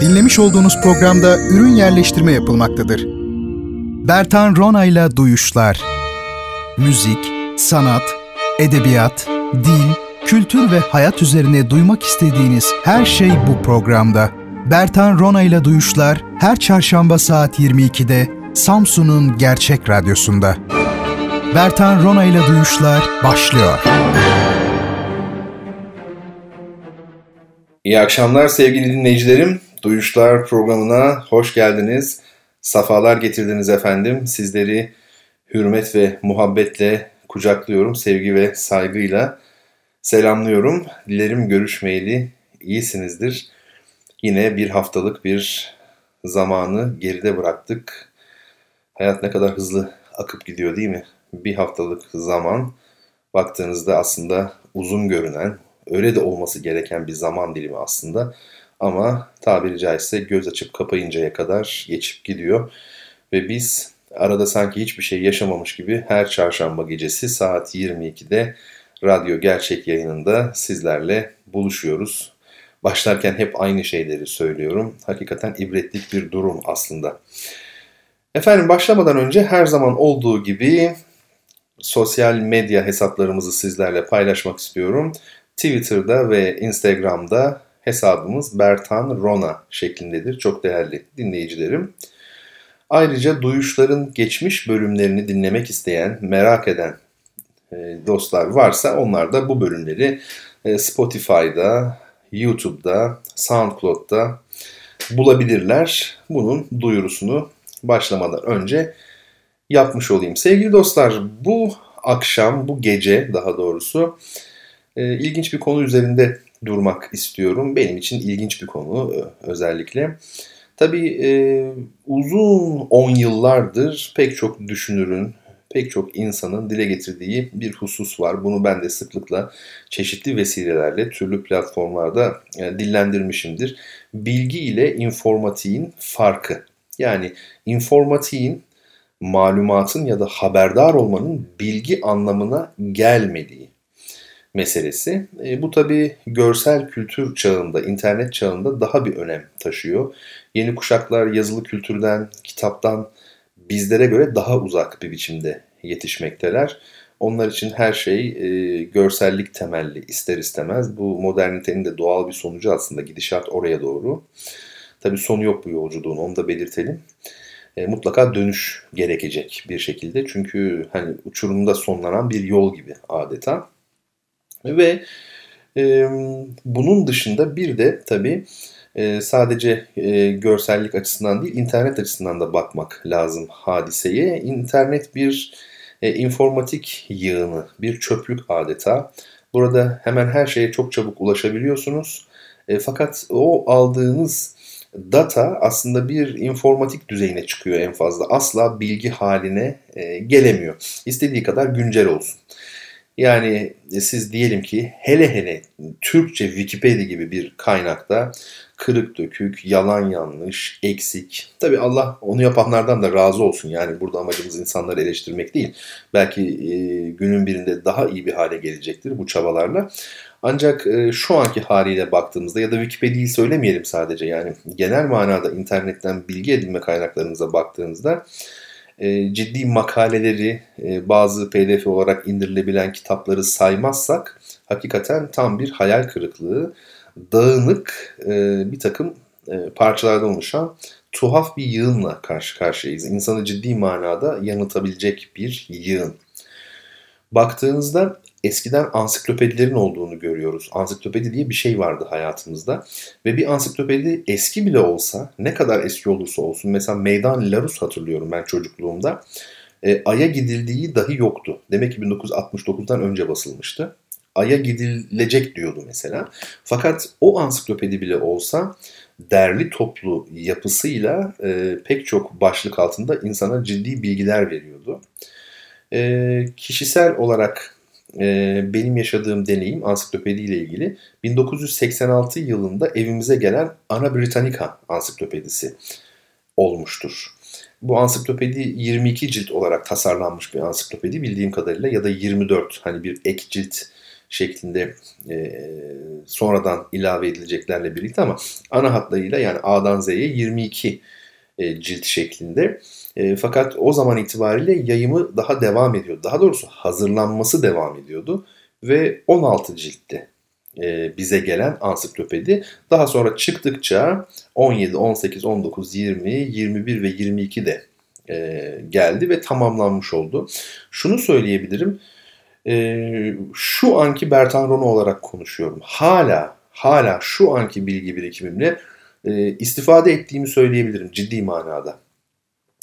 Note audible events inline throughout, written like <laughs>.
Dinlemiş olduğunuz programda ürün yerleştirme yapılmaktadır. Bertan Ronayla Duyuşlar Müzik, sanat, edebiyat, dil, kültür ve hayat üzerine duymak istediğiniz her şey bu programda. Bertan Ronayla Duyuşlar her çarşamba saat 22'de Samsun'un Gerçek Radyosu'nda. Bertan Ronayla Duyuşlar başlıyor. İyi akşamlar sevgili dinleyicilerim. Duyuşlar programına hoş geldiniz. Safalar getirdiniz efendim. Sizleri hürmet ve muhabbetle kucaklıyorum. Sevgi ve saygıyla selamlıyorum. Dilerim görüşmeyeli iyisinizdir. Yine bir haftalık bir zamanı geride bıraktık. Hayat ne kadar hızlı akıp gidiyor değil mi? Bir haftalık zaman baktığınızda aslında uzun görünen, öyle de olması gereken bir zaman dilimi aslında. Ama tabiri caizse göz açıp kapayıncaya kadar geçip gidiyor. Ve biz arada sanki hiçbir şey yaşamamış gibi her çarşamba gecesi saat 22'de radyo gerçek yayınında sizlerle buluşuyoruz. Başlarken hep aynı şeyleri söylüyorum. Hakikaten ibretlik bir durum aslında. Efendim başlamadan önce her zaman olduğu gibi sosyal medya hesaplarımızı sizlerle paylaşmak istiyorum. Twitter'da ve Instagram'da hesabımız Bertan Rona şeklindedir. Çok değerli dinleyicilerim. Ayrıca duyuşların geçmiş bölümlerini dinlemek isteyen, merak eden e, dostlar varsa onlar da bu bölümleri e, Spotify'da, YouTube'da, SoundCloud'da bulabilirler. Bunun duyurusunu başlamadan önce yapmış olayım. Sevgili dostlar bu akşam, bu gece daha doğrusu e, ilginç bir konu üzerinde durmak istiyorum. Benim için ilginç bir konu özellikle. Tabii e, uzun 10 yıllardır pek çok düşünürün, pek çok insanın dile getirdiği bir husus var. Bunu ben de sıklıkla çeşitli vesilelerle türlü platformlarda e, dillendirmişimdir. Bilgi ile informatiğin farkı. Yani informatiğin malumatın ya da haberdar olmanın bilgi anlamına gelmediği meselesi. E, bu tabi görsel kültür çağında, internet çağında daha bir önem taşıyor. Yeni kuşaklar yazılı kültürden, kitaptan bizlere göre daha uzak bir biçimde yetişmekteler. Onlar için her şey e, görsellik temelli ister istemez. Bu modernitenin de doğal bir sonucu aslında gidişat oraya doğru. Tabi sonu yok bu yolculuğun onu da belirtelim. E, mutlaka dönüş gerekecek bir şekilde. Çünkü hani uçurumda sonlanan bir yol gibi adeta. Ve e, bunun dışında bir de tabii e, sadece e, görsellik açısından değil internet açısından da bakmak lazım hadiseye. İnternet bir e, informatik yığını, bir çöplük adeta. Burada hemen her şeye çok çabuk ulaşabiliyorsunuz. E, fakat o aldığınız data aslında bir informatik düzeyine çıkıyor en fazla. Asla bilgi haline e, gelemiyor. İstediği kadar güncel olsun. Yani e, siz diyelim ki hele hele Türkçe Wikipedia gibi bir kaynakta kırık dökük, yalan yanlış, eksik. Tabi Allah onu yapanlardan da razı olsun. Yani burada amacımız insanları eleştirmek değil. Belki e, günün birinde daha iyi bir hale gelecektir bu çabalarla. Ancak e, şu anki haliyle baktığımızda ya da Wikipedia'yı söylemeyelim sadece yani genel manada internetten bilgi edinme kaynaklarımıza baktığımızda e, ciddi makaleleri, e, bazı pdf olarak indirilebilen kitapları saymazsak hakikaten tam bir hayal kırıklığı, dağınık e, bir takım parçalardan oluşan tuhaf bir yığınla karşı karşıyayız. İnsanı ciddi manada yanıltabilecek bir yığın. Baktığınızda eskiden ansiklopedilerin olduğunu görüyoruz. Ansiklopedi diye bir şey vardı hayatımızda. Ve bir ansiklopedi eski bile olsa, ne kadar eski olursa olsun, mesela Meydan Larus hatırlıyorum ben çocukluğumda. E, Ay'a gidildiği dahi yoktu. Demek ki 1969'dan önce basılmıştı. Ay'a gidilecek diyordu mesela. Fakat o ansiklopedi bile olsa derli toplu yapısıyla e, pek çok başlık altında insana ciddi bilgiler veriyordu. E, kişisel olarak e, benim yaşadığım deneyim ansiklopedi ile ilgili 1986 yılında evimize gelen Ana Britannica ansiklopedisi olmuştur. Bu ansiklopedi 22 cilt olarak tasarlanmış bir ansiklopedi bildiğim kadarıyla ya da 24 hani bir ek cilt şeklinde e, sonradan ilave edileceklerle birlikte ama ana hatlarıyla yani A'dan Z'ye 22 e, cilt şeklinde. E, fakat o zaman itibariyle yayımı daha devam ediyordu. Daha doğrusu hazırlanması devam ediyordu ve 16 ciltte e, bize gelen ansiklopedi. Daha sonra çıktıkça 17, 18, 19, 20, 21 ve 22 de e, geldi ve tamamlanmış oldu. Şunu söyleyebilirim. E, şu anki Bertan Rono olarak konuşuyorum. Hala, hala şu anki bilgi birikimimle e, istifade ettiğimi söyleyebilirim ciddi manada.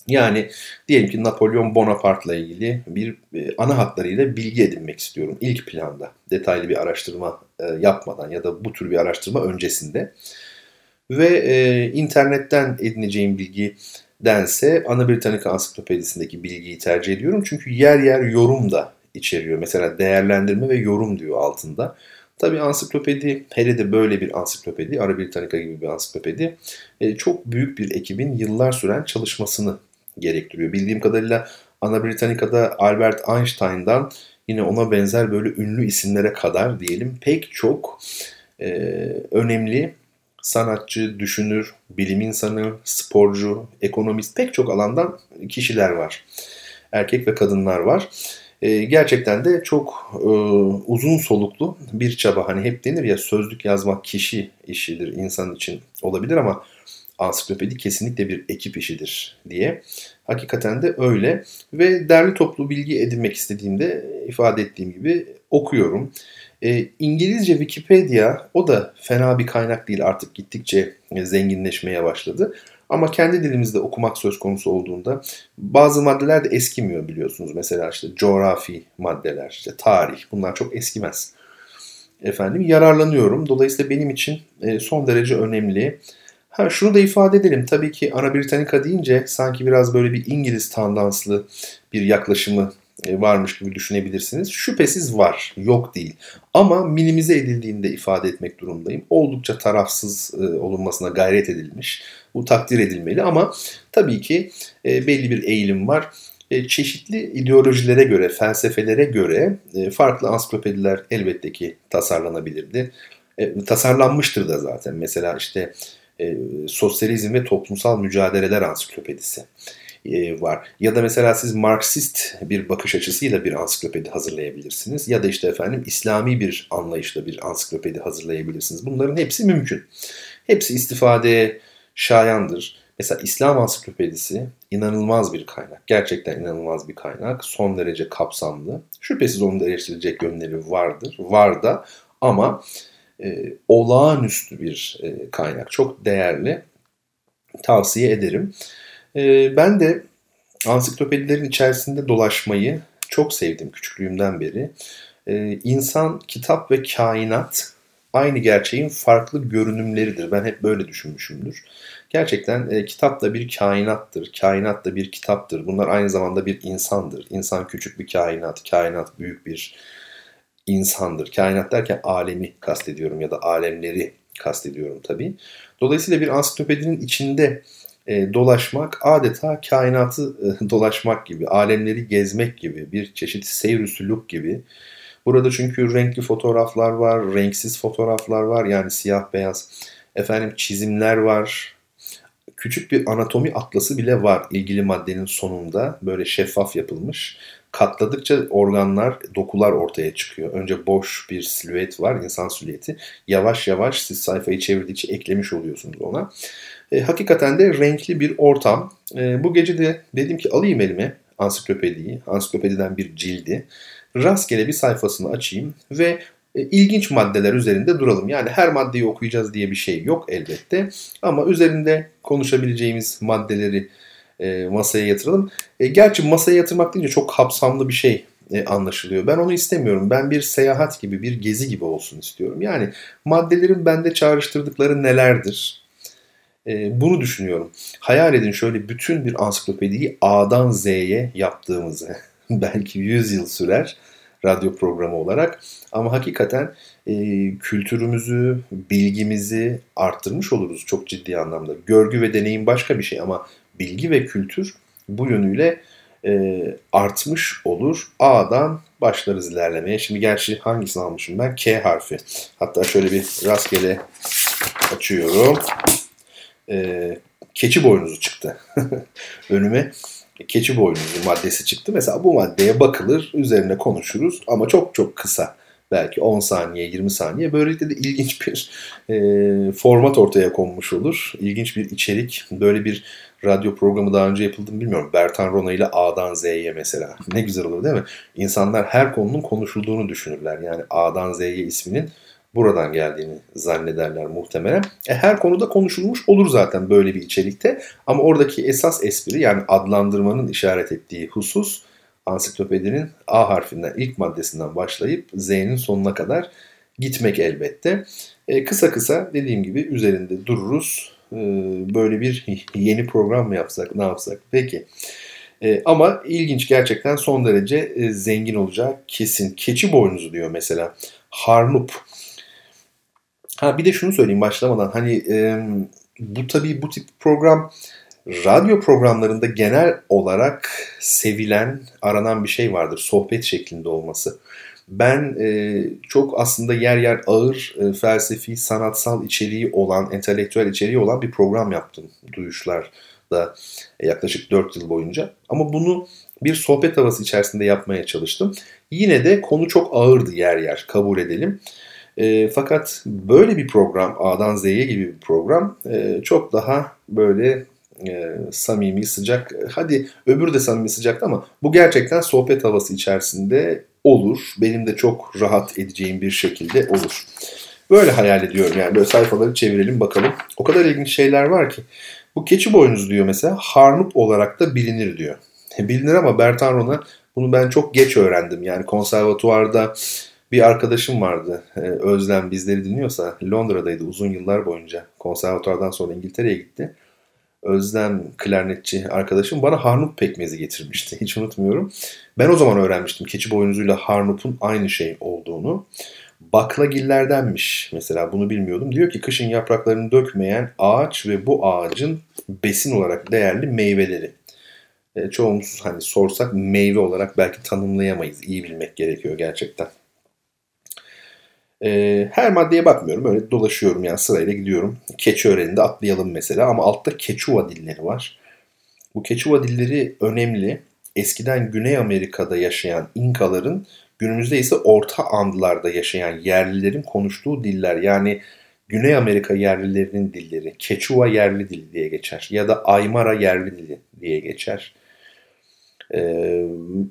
Yani diyelim ki Napolyon Bonaparte'la ilgili bir e, ana hatlarıyla bilgi edinmek istiyorum ilk planda. Detaylı bir araştırma e, yapmadan ya da bu tür bir araştırma öncesinde. Ve e, internetten edineceğim bilgi dense Ana Britannica Ansiklopedisindeki bilgiyi tercih ediyorum. Çünkü yer yer yorum da içeriyor. Mesela değerlendirme ve yorum diyor altında. Tabii ansiklopedi, hele de böyle bir ansiklopedi, Ara Britannica gibi bir ansiklopedi e, çok büyük bir ekibin yıllar süren çalışmasını gerektiriyor. Bildiğim kadarıyla Ana Britannica'da Albert Einstein'dan yine ona benzer böyle ünlü isimlere kadar diyelim pek çok e, önemli sanatçı, düşünür, bilim insanı, sporcu, ekonomist pek çok alandan kişiler var. Erkek ve kadınlar var. E, gerçekten de çok e, uzun soluklu bir çaba. Hani hep denir ya sözlük yazmak kişi işidir, insan için olabilir ama ansiklopedi kesinlikle bir ekip işidir diye. Hakikaten de öyle ve derli toplu bilgi edinmek istediğimde ifade ettiğim gibi okuyorum. E, İngilizce Wikipedia o da fena bir kaynak değil artık gittikçe zenginleşmeye başladı. Ama kendi dilimizde okumak söz konusu olduğunda bazı maddeler de eskimiyor biliyorsunuz. Mesela işte coğrafi maddeler, işte tarih bunlar çok eskimez. Efendim yararlanıyorum. Dolayısıyla benim için e, son derece önemli. Ha, şunu da ifade edelim. Tabii ki Ana Britannica deyince sanki biraz böyle bir İngiliz tandanslı bir yaklaşımı e, varmış gibi düşünebilirsiniz. Şüphesiz var, yok değil. Ama minimize edildiğinde ifade etmek durumdayım. Oldukça tarafsız e, olunmasına gayret edilmiş. Bu takdir edilmeli ama tabii ki e, belli bir eğilim var. Çeşitli ideolojilere göre, felsefelere göre farklı ansiklopediler elbette ki tasarlanabilirdi. Tasarlanmıştır da zaten. Mesela işte Sosyalizm ve Toplumsal Mücadeleler Ansiklopedisi e, var. Ya da mesela siz Marksist bir bakış açısıyla bir ansiklopedi hazırlayabilirsiniz. Ya da işte efendim İslami bir anlayışla bir ansiklopedi hazırlayabilirsiniz. Bunların hepsi mümkün. Hepsi istifadeye şayandır. Mesela İslam Ansiklopedisi inanılmaz bir kaynak. Gerçekten inanılmaz bir kaynak. Son derece kapsamlı. Şüphesiz onun da eleştirilecek yönleri vardır. Var da ama e, olağanüstü bir e, kaynak. Çok değerli. Tavsiye ederim. Ee, ben de ansiklopedilerin içerisinde dolaşmayı çok sevdim küçüklüğümden beri. Ee, insan, kitap ve kainat aynı gerçeğin farklı görünümleridir. Ben hep böyle düşünmüşümdür. Gerçekten e, kitap da bir kainattır, kainat da bir kitaptır. Bunlar aynı zamanda bir insandır. İnsan küçük bir kainat, kainat büyük bir insandır. Kainat derken alemi kastediyorum ya da alemleri kastediyorum tabii. Dolayısıyla bir ansiklopedinin içinde e, dolaşmak adeta kainatı e, <laughs> dolaşmak gibi, alemleri gezmek gibi, bir çeşit seyr sülük gibi. Burada çünkü renkli fotoğraflar var, renksiz fotoğraflar var yani siyah beyaz. Efendim çizimler var. Küçük bir anatomi atlası bile var ilgili maddenin sonunda böyle şeffaf yapılmış. Katladıkça organlar, dokular ortaya çıkıyor. Önce boş bir silüet var, insan silüeti. Yavaş yavaş siz sayfayı çevirdikçe eklemiş oluyorsunuz ona. E, hakikaten de renkli bir ortam. E, bu gece de dedim ki alayım elime ansiklopediyi, ansiklopediden bir cildi. Rastgele bir sayfasını açayım ve e, ilginç maddeler üzerinde duralım. Yani her maddeyi okuyacağız diye bir şey yok elbette. Ama üzerinde konuşabileceğimiz maddeleri e, masaya yatıralım. E, gerçi masaya yatırmak deyince çok kapsamlı bir şey e, anlaşılıyor. Ben onu istemiyorum. Ben bir seyahat gibi, bir gezi gibi olsun istiyorum. Yani maddelerin bende çağrıştırdıkları nelerdir? E, bunu düşünüyorum. Hayal edin şöyle bütün bir ansiklopediyi A'dan Z'ye yaptığımızı. <laughs> Belki 100 yıl sürer radyo programı olarak. Ama hakikaten e, kültürümüzü, bilgimizi arttırmış oluruz çok ciddi anlamda. Görgü ve deneyim başka bir şey ama bilgi ve kültür bu yönüyle e, artmış olur. A'dan başlarız ilerlemeye. Şimdi gerçi hangisini almışım ben? K harfi. Hatta şöyle bir rastgele açıyorum. E, keçi boynuzu çıktı <laughs> önüme. Keçi boynuzu maddesi çıktı. Mesela bu maddeye bakılır, üzerine konuşuruz ama çok çok kısa. Belki 10 saniye, 20 saniye. Böylelikle de ilginç <laughs> bir e, format ortaya konmuş olur. İlginç bir içerik. Böyle bir radyo programı daha önce yapıldı mı bilmiyorum. Bertan Rona ile A'dan Z'ye mesela. Ne güzel olur değil mi? İnsanlar her konunun konuşulduğunu düşünürler. Yani A'dan Z'ye isminin buradan geldiğini zannederler muhtemelen. E, her konuda konuşulmuş olur zaten böyle bir içerikte. Ama oradaki esas espri yani adlandırmanın işaret ettiği husus ansiklopedinin A harfinden ilk maddesinden başlayıp Z'nin sonuna kadar gitmek elbette. E, kısa kısa dediğim gibi üzerinde dururuz. E, böyle bir <laughs> yeni program mı yapsak ne yapsak peki. E, ama ilginç gerçekten son derece e, zengin olacak kesin. Keçi boynuzu diyor mesela. Harnup. Ha bir de şunu söyleyeyim başlamadan hani e, bu tabii bu tip program radyo programlarında genel olarak sevilen, aranan bir şey vardır. Sohbet şeklinde olması. Ben e, çok aslında yer yer ağır e, felsefi, sanatsal içeriği olan, entelektüel içeriği olan bir program yaptım Duyuşlar'da e, yaklaşık 4 yıl boyunca. Ama bunu bir sohbet havası içerisinde yapmaya çalıştım. Yine de konu çok ağırdı yer yer kabul edelim. E, fakat böyle bir program A'dan Z'ye gibi bir program e, çok daha böyle e, samimi, sıcak. Hadi öbür de samimi sıcaktı ama bu gerçekten sohbet havası içerisinde olur. Benim de çok rahat edeceğim bir şekilde olur. Böyle hayal ediyorum yani böyle sayfaları çevirelim bakalım. O kadar ilginç şeyler var ki. Bu keçi boynuzu diyor mesela harnup olarak da bilinir diyor. <laughs> Bilinir ama Bertan Rona bunu ben çok geç öğrendim. Yani konservatuvarda bir arkadaşım vardı e, Özlem bizleri dinliyorsa Londra'daydı uzun yıllar boyunca. Konservatuvardan sonra İngiltere'ye gitti. Özlem klarnetçi arkadaşım bana harnup pekmezi getirmişti. Hiç unutmuyorum. Ben o zaman öğrenmiştim keçi boynuzuyla harnupun aynı şey olduğunu. Baklagillerdenmiş mesela bunu bilmiyordum. Diyor ki kışın yapraklarını dökmeyen ağaç ve bu ağacın besin olarak değerli meyveleri. E, çoğumuz hani sorsak meyve olarak belki tanımlayamayız. İyi bilmek gerekiyor gerçekten. E, her maddeye bakmıyorum. Öyle dolaşıyorum yani sırayla gidiyorum. Keçi öğreninde atlayalım mesela ama altta Keçuva dilleri var. Bu Keçuva dilleri önemli. Eskiden Güney Amerika'da yaşayan İnkaların günümüzde ise Orta Andlarda yaşayan yerlilerin konuştuğu diller. Yani Güney Amerika yerlilerinin dilleri. Keçuva yerli dili diye geçer. Ya da Aymara yerli dili diye geçer. Ee,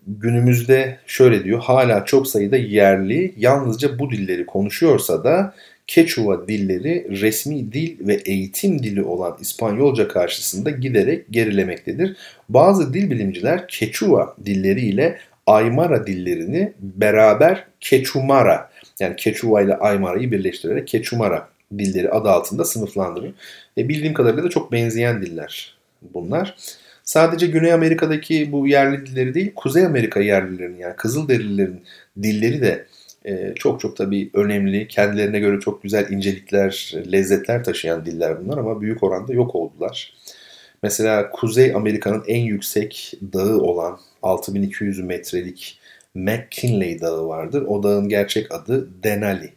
günümüzde şöyle diyor hala çok sayıda yerli yalnızca bu dilleri konuşuyorsa da Quechua dilleri resmi dil ve eğitim dili olan İspanyolca karşısında giderek gerilemektedir. Bazı dil bilimciler Quechua dilleriyle Aymara dillerini beraber Quechumara yani Quechua ile Aymara'yı birleştirerek Quechumara dilleri adı altında sınıflandırır. E, bildiğim kadarıyla da çok benzeyen diller bunlar. Sadece Güney Amerika'daki bu yerli dilleri değil, Kuzey Amerika yerlilerinin yani Kızılderililerin dilleri de e, çok çok tabii önemli. Kendilerine göre çok güzel incelikler, lezzetler taşıyan diller bunlar ama büyük oranda yok oldular. Mesela Kuzey Amerika'nın en yüksek dağı olan 6200 metrelik McKinley Dağı vardır. O dağın gerçek adı Denali.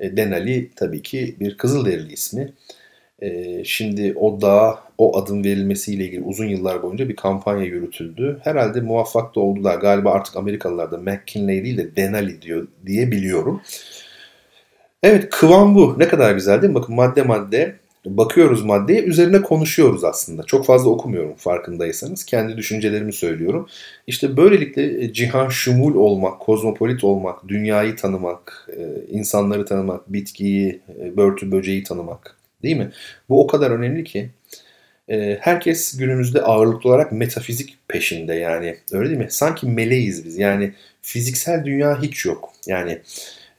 E, Denali tabii ki bir Kızılderili ismi. E, şimdi o dağa o adım verilmesiyle ilgili uzun yıllar boyunca bir kampanya yürütüldü. Herhalde muvaffak da oldular. Galiba artık Amerikalılar da McKinley değil de Denali diyor diye biliyorum. Evet kıvam bu. Ne kadar güzel değil mi? Bakın madde madde bakıyoruz maddeye üzerine konuşuyoruz aslında. Çok fazla okumuyorum farkındaysanız. Kendi düşüncelerimi söylüyorum. İşte böylelikle e, cihan şumul olmak, kozmopolit olmak, dünyayı tanımak, e, insanları tanımak, bitkiyi, e, börtü böceği tanımak değil mi? Bu o kadar önemli ki ee, herkes günümüzde ağırlıklı olarak metafizik peşinde yani öyle değil mi? Sanki meleğiz biz yani fiziksel dünya hiç yok. Yani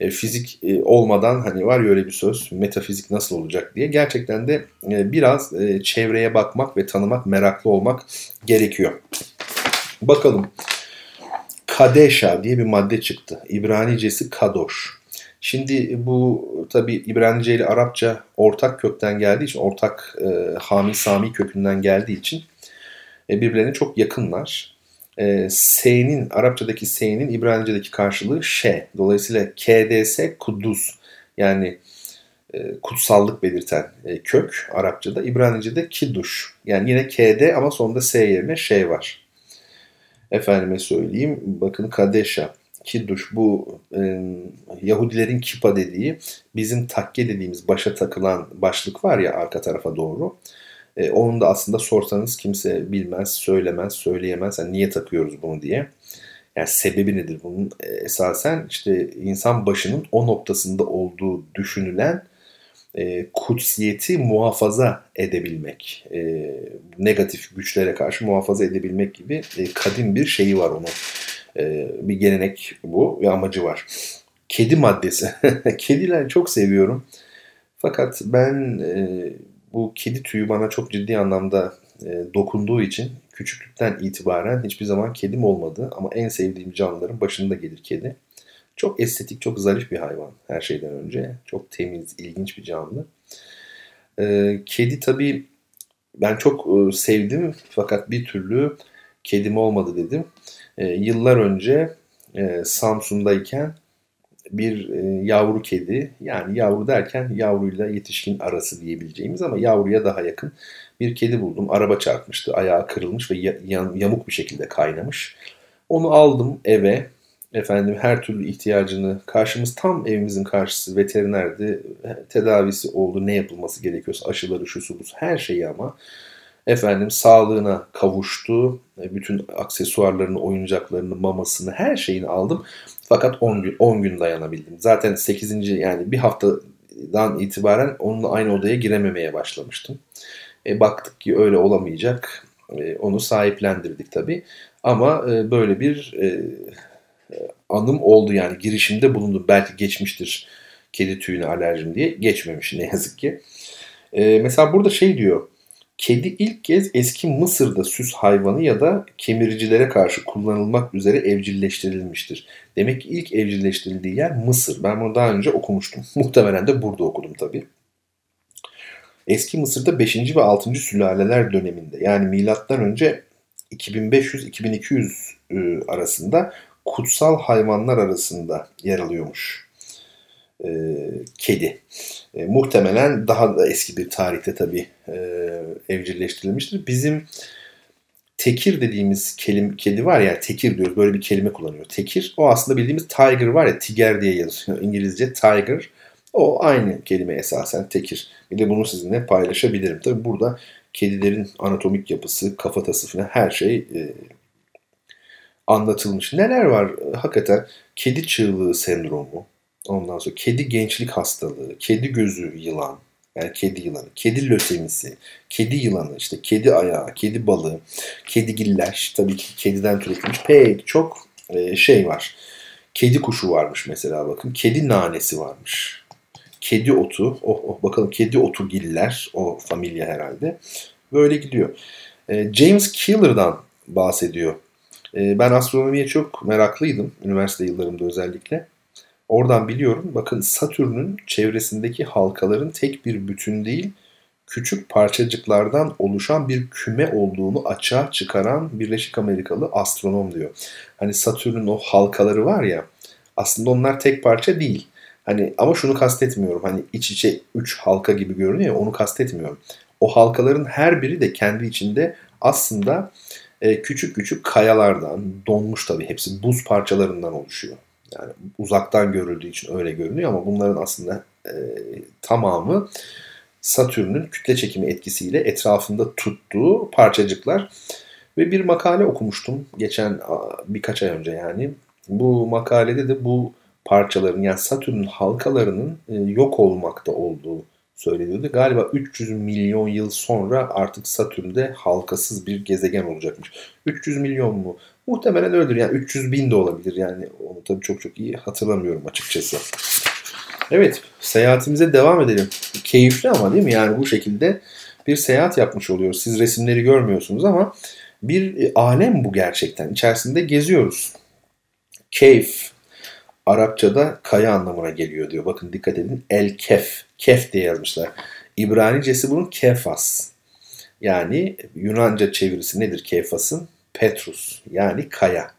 e, fizik e, olmadan hani var ya öyle bir söz metafizik nasıl olacak diye gerçekten de e, biraz e, çevreye bakmak ve tanımak meraklı olmak gerekiyor. Bakalım Kadeşa diye bir madde çıktı. İbranicesi Kadoş. Şimdi bu tabi İbranice ile Arapça ortak kökten geldiği için, ortak e, Hami Sami kökünden geldiği için e, birbirlerine çok yakınlar. e, S'nin, Arapçadaki S'nin İbranice'deki karşılığı Şe. Dolayısıyla KDS Kudüs yani e, kutsallık belirten e, kök Arapçada. İbranice'de Kidduş. Yani yine KD ama sonunda S yerine Ş var. Efendime söyleyeyim bakın Kadeşa. Kidduş bu e, Yahudilerin kipa dediği bizim takke dediğimiz başa takılan başlık var ya arka tarafa doğru. E, onun da aslında sorsanız kimse bilmez, söylemez, söyleyemez. Yani niye takıyoruz bunu diye. Yani sebebi nedir bunun? E, esasen işte insan başının o noktasında olduğu düşünülen e, kutsiyeti muhafaza edebilmek. E, negatif güçlere karşı muhafaza edebilmek gibi e, kadim bir şeyi var onun. E, bir gelenek bu ve amacı var. Kedi maddesi. <laughs> Kediler çok seviyorum. Fakat ben e, bu kedi tüyü bana çok ciddi anlamda e, dokunduğu için küçüklükten itibaren hiçbir zaman kedim olmadı. Ama en sevdiğim canlıların başında gelir kedi. Çok estetik, çok zarif bir hayvan her şeyden önce. Çok temiz, ilginç bir canlı. E, kedi tabii ben çok e, sevdim fakat bir türlü kedim olmadı dedim. E, yıllar önce e, Samsun'dayken bir e, yavru kedi yani yavru derken yavruyla yetişkin arası diyebileceğimiz ama yavruya daha yakın bir kedi buldum. Araba çarpmıştı. Ayağı kırılmış ve yamuk bir şekilde kaynamış. Onu aldım eve. Efendim her türlü ihtiyacını karşımız tam evimizin karşısı veterinerdi. Tedavisi oldu. Ne yapılması gerekiyorsa aşıları şu su bu her şeyi ama efendim sağlığına kavuştu. E, bütün aksesuarlarını, oyuncaklarını, mamasını, her şeyini aldım. Fakat 10 gün 10 gün dayanabildim. Zaten 8. yani bir haftadan itibaren onunla aynı odaya girememeye başlamıştım. E, baktık ki öyle olamayacak. E, onu sahiplendirdik tabii. Ama e, böyle bir e, anım oldu yani girişimde bulundum. Belki geçmiştir kedi tüyüne alerjim diye. Geçmemiş ne yazık ki. E, mesela burada şey diyor Kedi ilk kez eski Mısır'da süs hayvanı ya da kemiricilere karşı kullanılmak üzere evcilleştirilmiştir. Demek ki ilk evcilleştirildiği yer Mısır. Ben bunu daha önce okumuştum. <laughs> Muhtemelen de burada okudum tabii. Eski Mısır'da 5. ve 6. sülaleler döneminde yani milattan önce 2500-2200 ıı, arasında kutsal hayvanlar arasında yer alıyormuş e, kedi. E, muhtemelen daha da eski bir tarihte tabii e, evcilleştirilmiştir. Bizim tekir dediğimiz kelim, kedi var ya tekir diyoruz böyle bir kelime kullanıyor. Tekir o aslında bildiğimiz tiger var ya tiger diye yazıyor <laughs> İngilizce tiger. O aynı kelime esasen tekir. Bir de bunu sizinle paylaşabilirim. Tabi burada kedilerin anatomik yapısı, kafatası falan her şey e, anlatılmış. Neler var hakikaten? Kedi çığlığı sendromu, Ondan sonra kedi gençlik hastalığı, kedi gözü yılan, yani kedi yılanı, kedi lösemisi, kedi yılanı, işte kedi ayağı, kedi balığı, kedigiller, tabii ki kediden türetilmiş pek çok e, şey var. Kedi kuşu varmış mesela bakın. Kedi nanesi varmış. Kedi otu, oh, oh bakalım kedi otu giller, o familya herhalde. Böyle gidiyor. E, James Killer'dan bahsediyor. E, ben astronomiye çok meraklıydım. Üniversite yıllarımda özellikle. Oradan biliyorum. Bakın Satürn'ün çevresindeki halkaların tek bir bütün değil, küçük parçacıklardan oluşan bir küme olduğunu açığa çıkaran Birleşik Amerikalı astronom diyor. Hani Satürn'ün o halkaları var ya aslında onlar tek parça değil. Hani ama şunu kastetmiyorum. Hani iç içe üç halka gibi görünüyor ya onu kastetmiyorum. O halkaların her biri de kendi içinde aslında e, küçük küçük kayalardan donmuş tabii hepsi buz parçalarından oluşuyor. Yani uzaktan görüldüğü için öyle görünüyor ama bunların aslında e, tamamı Satürn'ün kütle çekimi etkisiyle etrafında tuttuğu parçacıklar. Ve bir makale okumuştum geçen birkaç ay önce yani. Bu makalede de bu parçaların yani Satürn'ün halkalarının e, yok olmakta olduğu söyleniyordu. Galiba 300 milyon yıl sonra artık Satürn'de halkasız bir gezegen olacakmış. 300 milyon mu? Muhtemelen öyledir. Yani 300 bin de olabilir. Yani onu tabii çok çok iyi hatırlamıyorum açıkçası. Evet seyahatimize devam edelim. Keyifli ama değil mi? Yani bu şekilde bir seyahat yapmış oluyoruz. Siz resimleri görmüyorsunuz ama bir e, alem bu gerçekten. İçerisinde geziyoruz. Keyif Arapçada kaya anlamına geliyor diyor. Bakın dikkat edin. El kef. Kef diye yazmışlar. İbranicesi bunun kefas. Yani Yunanca çevirisi nedir kefasın? Petrus yani kaya.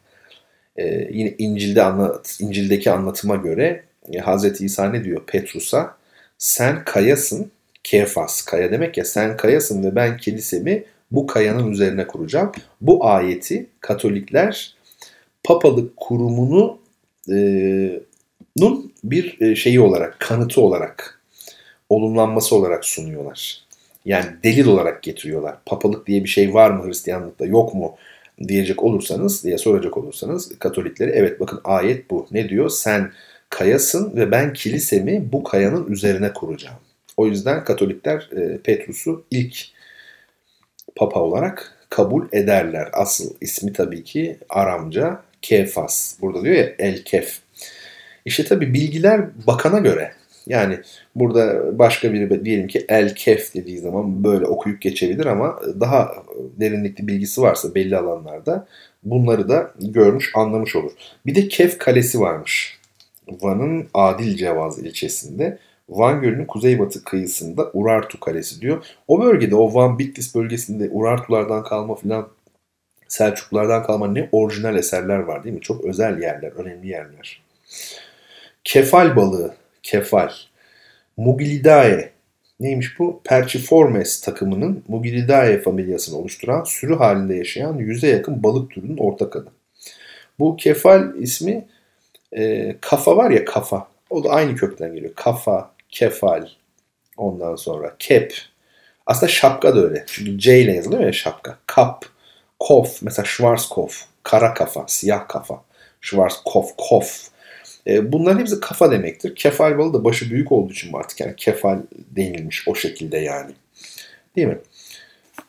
Ee, yine İncil'de anlat, İncil'deki anlatıma göre e, Hz. İsa ne diyor Petrus'a? Sen kayasın, Kefas, kaya demek ya sen kayasın ve ben kilisemi bu kayanın üzerine kuracağım. Bu ayeti Katolikler papalık kurumunu e, bir e, şeyi olarak, kanıtı olarak, olumlanması olarak sunuyorlar. Yani delil olarak getiriyorlar. Papalık diye bir şey var mı Hristiyanlıkta yok mu diyecek olursanız diye soracak olursanız Katolikleri evet bakın ayet bu. Ne diyor? Sen kayasın ve ben kilisemi bu kayanın üzerine kuracağım. O yüzden Katolikler e, Petrus'u ilk papa olarak kabul ederler. Asıl ismi tabii ki Aramca Kefas. Burada diyor ya El Kef. İşte tabii bilgiler bakana göre. Yani burada başka biri diyelim ki El Kef dediği zaman böyle okuyup geçebilir ama daha derinlikli bilgisi varsa belli alanlarda bunları da görmüş anlamış olur. Bir de Kef Kalesi varmış. Van'ın Adil Cevaz ilçesinde. Van Gölü'nün kuzeybatı kıyısında Urartu Kalesi diyor. O bölgede o Van Bitlis bölgesinde Urartulardan kalma filan Selçuklulardan kalma ne orijinal eserler var değil mi? Çok özel yerler, önemli yerler. Kefal balığı, kefal. Mugilidae, neymiş bu? Perciformes takımının Mugilidae familyasını oluşturan sürü halinde yaşayan yüze yakın balık türünün ortak adı. Bu kefal ismi e, kafa var ya kafa. O da aynı kökten geliyor. Kafa, kefal, ondan sonra kep. Aslında şapka da öyle. Çünkü C ile yazılıyor ya şapka. Kap, kof, mesela Schwarzkopf, kara kafa, siyah kafa. Schwarzkopf, kof. E, bunların hepsi kafa demektir. Kefal balı da başı büyük olduğu için artık yani kefal denilmiş o şekilde yani. Değil mi?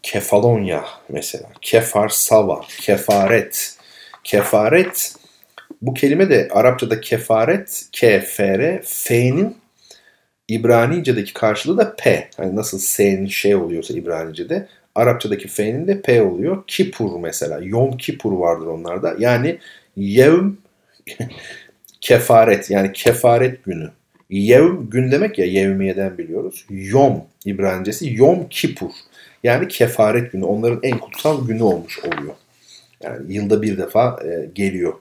Kefalonya mesela. Kefar sava, kefaret. Kefaret bu kelime de Arapçada kefaret, kefere, fe'nin İbranice'deki karşılığı da P. Hani nasıl S'nin şey oluyorsa İbranice'de Arapçadaki F'nin de P oluyor. Kipur mesela. Yom Kipur vardır onlarda. Yani yevm kefaret yani kefaret günü. Yevm gün demek ya yevmiyeden biliyoruz. Yom İbranicesi Yom Kipur. Yani kefaret günü. Onların en kutsal günü olmuş oluyor. Yani yılda bir defa e, geliyor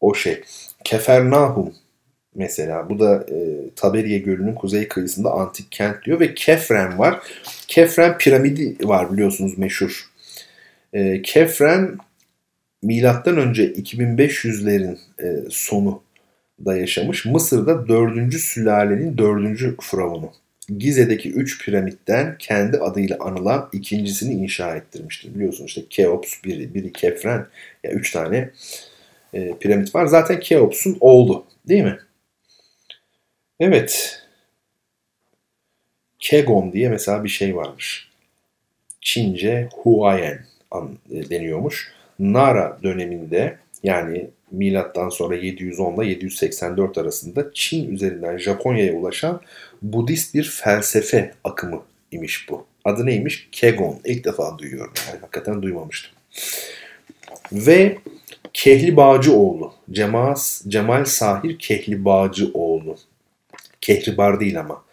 o şey. Kefernahum mesela. Bu da e, Taberiye Gölü'nün kuzey kıyısında antik kent diyor ve Kefren var. Kefren piramidi var biliyorsunuz meşhur. E, Kefren milattan önce 2500'lerin e, sonu da yaşamış. Mısır'da 4. sülalenin 4. firavunu. Gize'deki 3 piramitten kendi adıyla anılan ikincisini inşa ettirmiştir. Biliyorsunuz işte Keops biri, biri Kefren ya yani 3 tane e, piramit var. Zaten Keops'un oğlu değil mi? Evet. Kegon diye mesela bir şey varmış. Çince Huayen e, deniyormuş. Nara döneminde yani milattan sonra 710 ile 784 arasında Çin üzerinden Japonya'ya ulaşan Budist bir felsefe akımı imiş bu. Adı neymiş? Kegon. İlk defa duyuyorum. Yani hakikaten duymamıştım. Ve Kehli Bağcıoğlu. Cemal, Cemal Sahir Kehli Bağcıoğlu. Kehribar değil ama.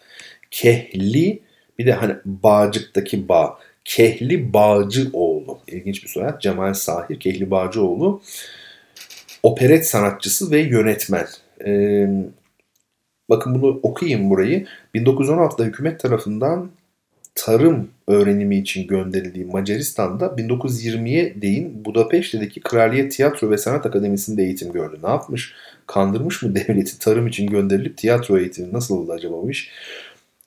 Kehli bir de hani Bağcık'taki bağ. Kehli Bağcıoğlu. İlginç bir soyad. Cemal Sahir Kehli Bağcıoğlu. Operet sanatçısı ve yönetmen. Ee, bakın bunu okuyayım burayı. 1916'da hükümet tarafından tarım öğrenimi için gönderildiği Macaristan'da 1920'ye değin Budapeşte'deki Kraliyet Tiyatro ve Sanat Akademisi'nde eğitim gördü. Ne yapmış? Kandırmış mı <laughs> devleti tarım için gönderilip tiyatro eğitimi nasıl oldu acaba bu iş?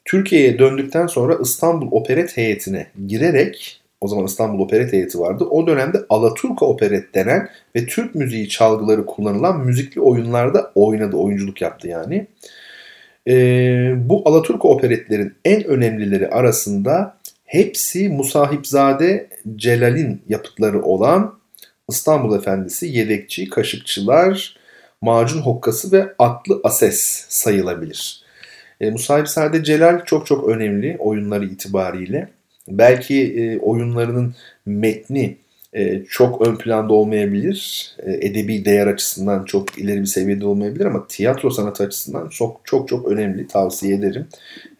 Türkiye'ye döndükten sonra İstanbul Operet Heyeti'ne girerek o zaman İstanbul Operet Heyeti vardı. O dönemde Alaturka Operet denen ve Türk müziği çalgıları kullanılan müzikli oyunlarda oynadı, oyunculuk yaptı yani. E, bu Alaturka operetlerin en önemlileri arasında hepsi Musahipzade Celal'in yapıtları olan İstanbul Efendisi, Yedekçi, Kaşıkçılar, Macun Hokkası ve Atlı Ases sayılabilir. E, Musahipzade Celal çok çok önemli oyunları itibariyle. Belki e, oyunlarının metni e, çok ön planda olmayabilir. E, edebi değer açısından çok ileri bir seviyede olmayabilir ama tiyatro sanatı açısından çok çok çok önemli. Tavsiye ederim.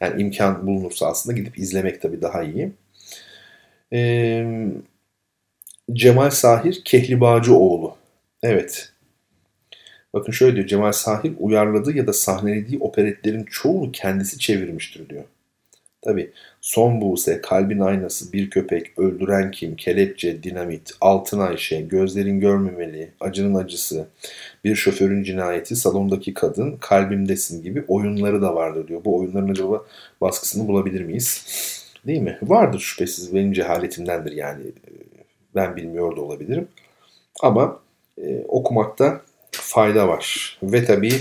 Yani imkan bulunursa aslında gidip izlemek tabii daha iyi. E, Cemal Sahir Kehlibacıoğlu. Evet. Bakın şöyle diyor. Cemal Sahir uyarladığı ya da sahnelediği operetlerin çoğunu kendisi çevirmiştir diyor. Tabi Son Buse, Kalbin Aynası, Bir Köpek, Öldüren Kim, Kelepçe, Dinamit, Altın Ayşe, Gözlerin Görmemeli, Acının Acısı, Bir Şoförün Cinayeti, Salondaki Kadın, Kalbimdesin gibi oyunları da vardır diyor. Bu oyunların acaba baskısını bulabilir miyiz? Değil mi? Vardır şüphesiz. Benim cehaletimdendir yani. Ben bilmiyor da olabilirim. Ama e, okumakta fayda var. Ve tabii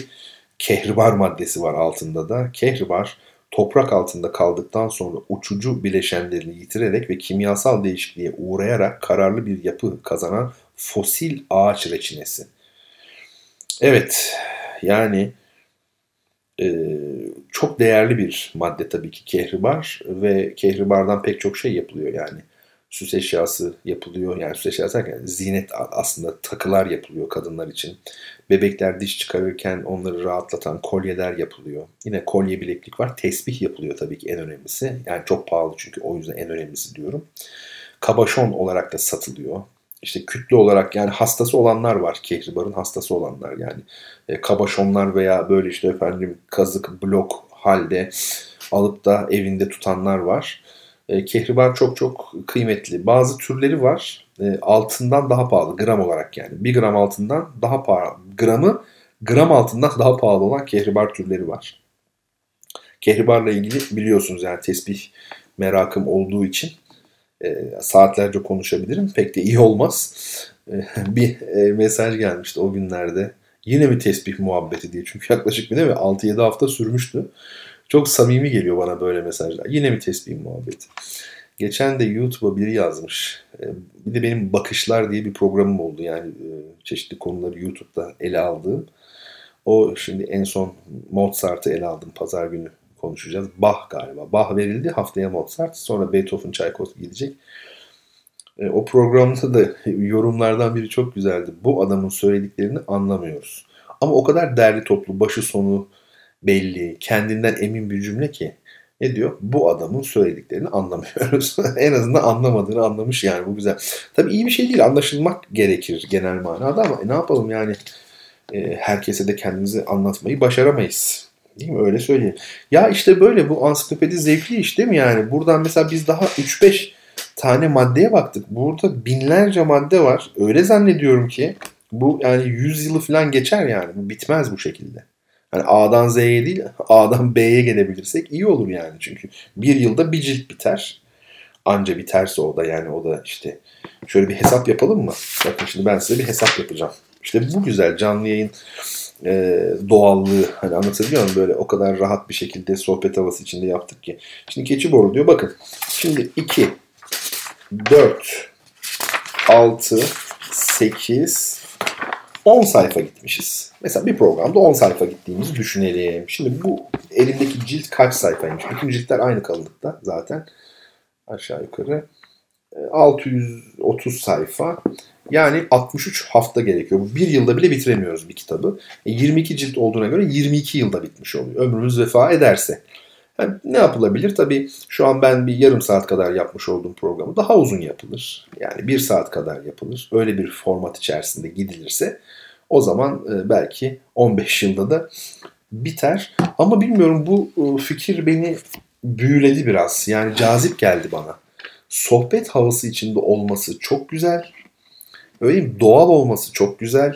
kehribar maddesi var altında da. Kehribar toprak altında kaldıktan sonra uçucu bileşenlerini yitirerek ve kimyasal değişikliğe uğrayarak kararlı bir yapı kazanan fosil ağaç reçinesi. Evet, yani e, çok değerli bir madde tabii ki kehribar ve kehribardan pek çok şey yapılıyor yani süs eşyası yapılıyor. Yani süs eşyası derken zinet aslında takılar yapılıyor kadınlar için. Bebekler diş çıkarırken onları rahatlatan kolyeler yapılıyor. Yine kolye bileklik var. Tesbih yapılıyor tabii ki en önemlisi. Yani çok pahalı çünkü o yüzden en önemlisi diyorum. Kabaşon olarak da satılıyor. İşte kütle olarak yani hastası olanlar var. Kehribarın hastası olanlar yani. E, kabaşonlar veya böyle işte efendim kazık, blok halde alıp da evinde tutanlar var. E, kehribar çok çok kıymetli. Bazı türleri var e, altından daha pahalı gram olarak yani. Bir gram altından daha pahalı. Gramı gram altından daha pahalı olan kehribar türleri var. Kehribarla ilgili biliyorsunuz yani tesbih merakım olduğu için e, saatlerce konuşabilirim. Pek de iyi olmaz. <laughs> Bir mesaj gelmişti o günlerde. Yine mi tesbih muhabbeti diye. Çünkü yaklaşık bir mi 6-7 hafta sürmüştü. Çok samimi geliyor bana böyle mesajlar. Yine mi tesbih muhabbeti? Geçen de YouTube'a biri yazmış. Ee, bir de benim Bakışlar diye bir programım oldu. Yani e, çeşitli konuları YouTube'da ele aldığım. O şimdi en son Mozart'ı ele aldım. Pazar günü konuşacağız. Bach galiba. Bach verildi. Haftaya Mozart. Sonra Beethoven, Tchaikovsky gidecek. E, o programda da <laughs> yorumlardan biri çok güzeldi. Bu adamın söylediklerini anlamıyoruz. Ama o kadar derli toplu, başı sonu belli, kendinden emin bir cümle ki ne diyor? Bu adamın söylediklerini anlamıyoruz. <laughs> en azından anlamadığını anlamış yani bu güzel. Tabii iyi bir şey değil anlaşılmak gerekir genel manada ama ne yapalım yani e, herkese de kendimizi anlatmayı başaramayız. Değil mi? Öyle söyleyeyim. Ya işte böyle bu ansiklopedi zevkli iş değil mi yani? Buradan mesela biz daha 3-5 tane maddeye baktık. Burada binlerce madde var. Öyle zannediyorum ki bu yani 100 yılı falan geçer yani. Bitmez bu şekilde. Yani A'dan Z'ye değil A'dan B'ye gelebilirsek iyi olur yani. Çünkü bir yılda bir cilt biter. Anca biterse o da yani o da işte şöyle bir hesap yapalım mı? Bakın şimdi ben size bir hesap yapacağım. İşte bu güzel canlı yayın e, doğallığı hani anlatabiliyor muyum? Böyle o kadar rahat bir şekilde sohbet havası içinde yaptık ki. Şimdi keçi boru diyor bakın. Şimdi 2, 4, 6, 8, 10 sayfa gitmişiz. Mesela bir programda 10 sayfa gittiğimizi düşünelim. Şimdi bu elimdeki cilt kaç sayfaymış? Bütün ciltler aynı kalınlıkta zaten. Aşağı yukarı. 630 e, sayfa. Yani 63 hafta gerekiyor. Bir yılda bile bitiremiyoruz bir kitabı. E 22 cilt olduğuna göre 22 yılda bitmiş oluyor. Ömrümüz vefa ederse. Yani ne yapılabilir? Tabii şu an ben bir yarım saat kadar yapmış olduğum programı daha uzun yapılır. Yani bir saat kadar yapılır. Öyle bir format içerisinde gidilirse o zaman e, belki 15 yılda da biter. Ama bilmiyorum bu e, fikir beni büyüledi biraz. Yani cazip geldi bana. Sohbet havası içinde olması çok güzel. Öyle mi? Doğal olması çok güzel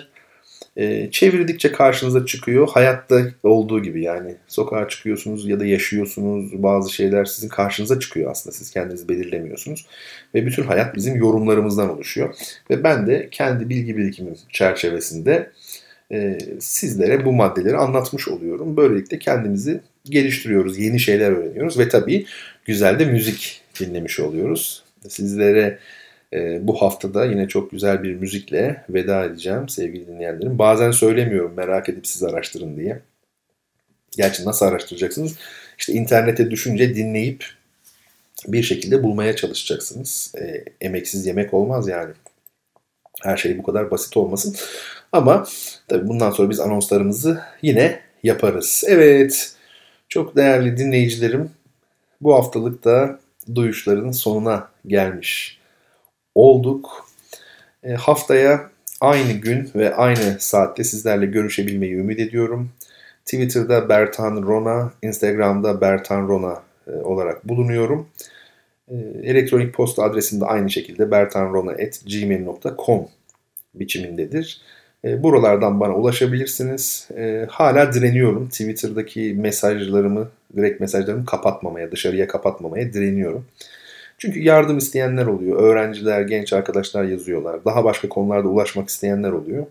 e, çevirdikçe karşınıza çıkıyor. Hayatta olduğu gibi yani sokağa çıkıyorsunuz ya da yaşıyorsunuz bazı şeyler sizin karşınıza çıkıyor aslında siz kendinizi belirlemiyorsunuz. Ve bütün hayat bizim yorumlarımızdan oluşuyor. Ve ben de kendi bilgi birikimim çerçevesinde e, sizlere bu maddeleri anlatmış oluyorum. Böylelikle kendimizi geliştiriyoruz, yeni şeyler öğreniyoruz ve tabii güzel de müzik dinlemiş oluyoruz. Sizlere e, bu haftada yine çok güzel bir müzikle veda edeceğim sevgili dinleyenlerim. Bazen söylemiyorum merak edip siz araştırın diye. Gerçi nasıl araştıracaksınız? İşte internete düşünce dinleyip bir şekilde bulmaya çalışacaksınız. E, emeksiz yemek olmaz yani. Her şey bu kadar basit olmasın. Ama tabii bundan sonra biz anonslarımızı yine yaparız. Evet, çok değerli dinleyicilerim bu haftalık da duyuşların sonuna gelmiş olduk. E, haftaya aynı gün ve aynı saatte sizlerle görüşebilmeyi ümit ediyorum. Twitter'da Bertan Rona, Instagram'da Bertan Rona e, olarak bulunuyorum. E, elektronik posta adresim de aynı şekilde bertanrona.gmail.com biçimindedir. E, buralardan bana ulaşabilirsiniz. Hala direniyorum. Twitter'daki mesajlarımı, direkt mesajlarımı kapatmamaya, dışarıya kapatmamaya direniyorum. Çünkü yardım isteyenler oluyor. Öğrenciler, genç arkadaşlar yazıyorlar. Daha başka konularda ulaşmak isteyenler oluyor.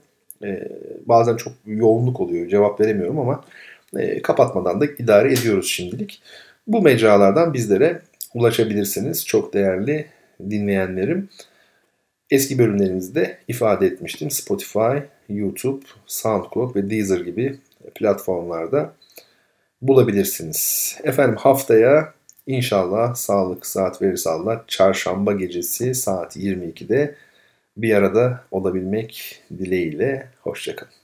bazen çok yoğunluk oluyor. Cevap veremiyorum ama kapatmadan da idare ediyoruz şimdilik. Bu mecralardan bizlere ulaşabilirsiniz. Çok değerli dinleyenlerim. Eski bölümlerimizde ifade etmiştim. Spotify, YouTube, SoundCloud ve Deezer gibi platformlarda bulabilirsiniz. Efendim haftaya inşallah sağlık saat verirse Allah çarşamba gecesi saat 22'de bir arada olabilmek dileğiyle. Hoşçakalın.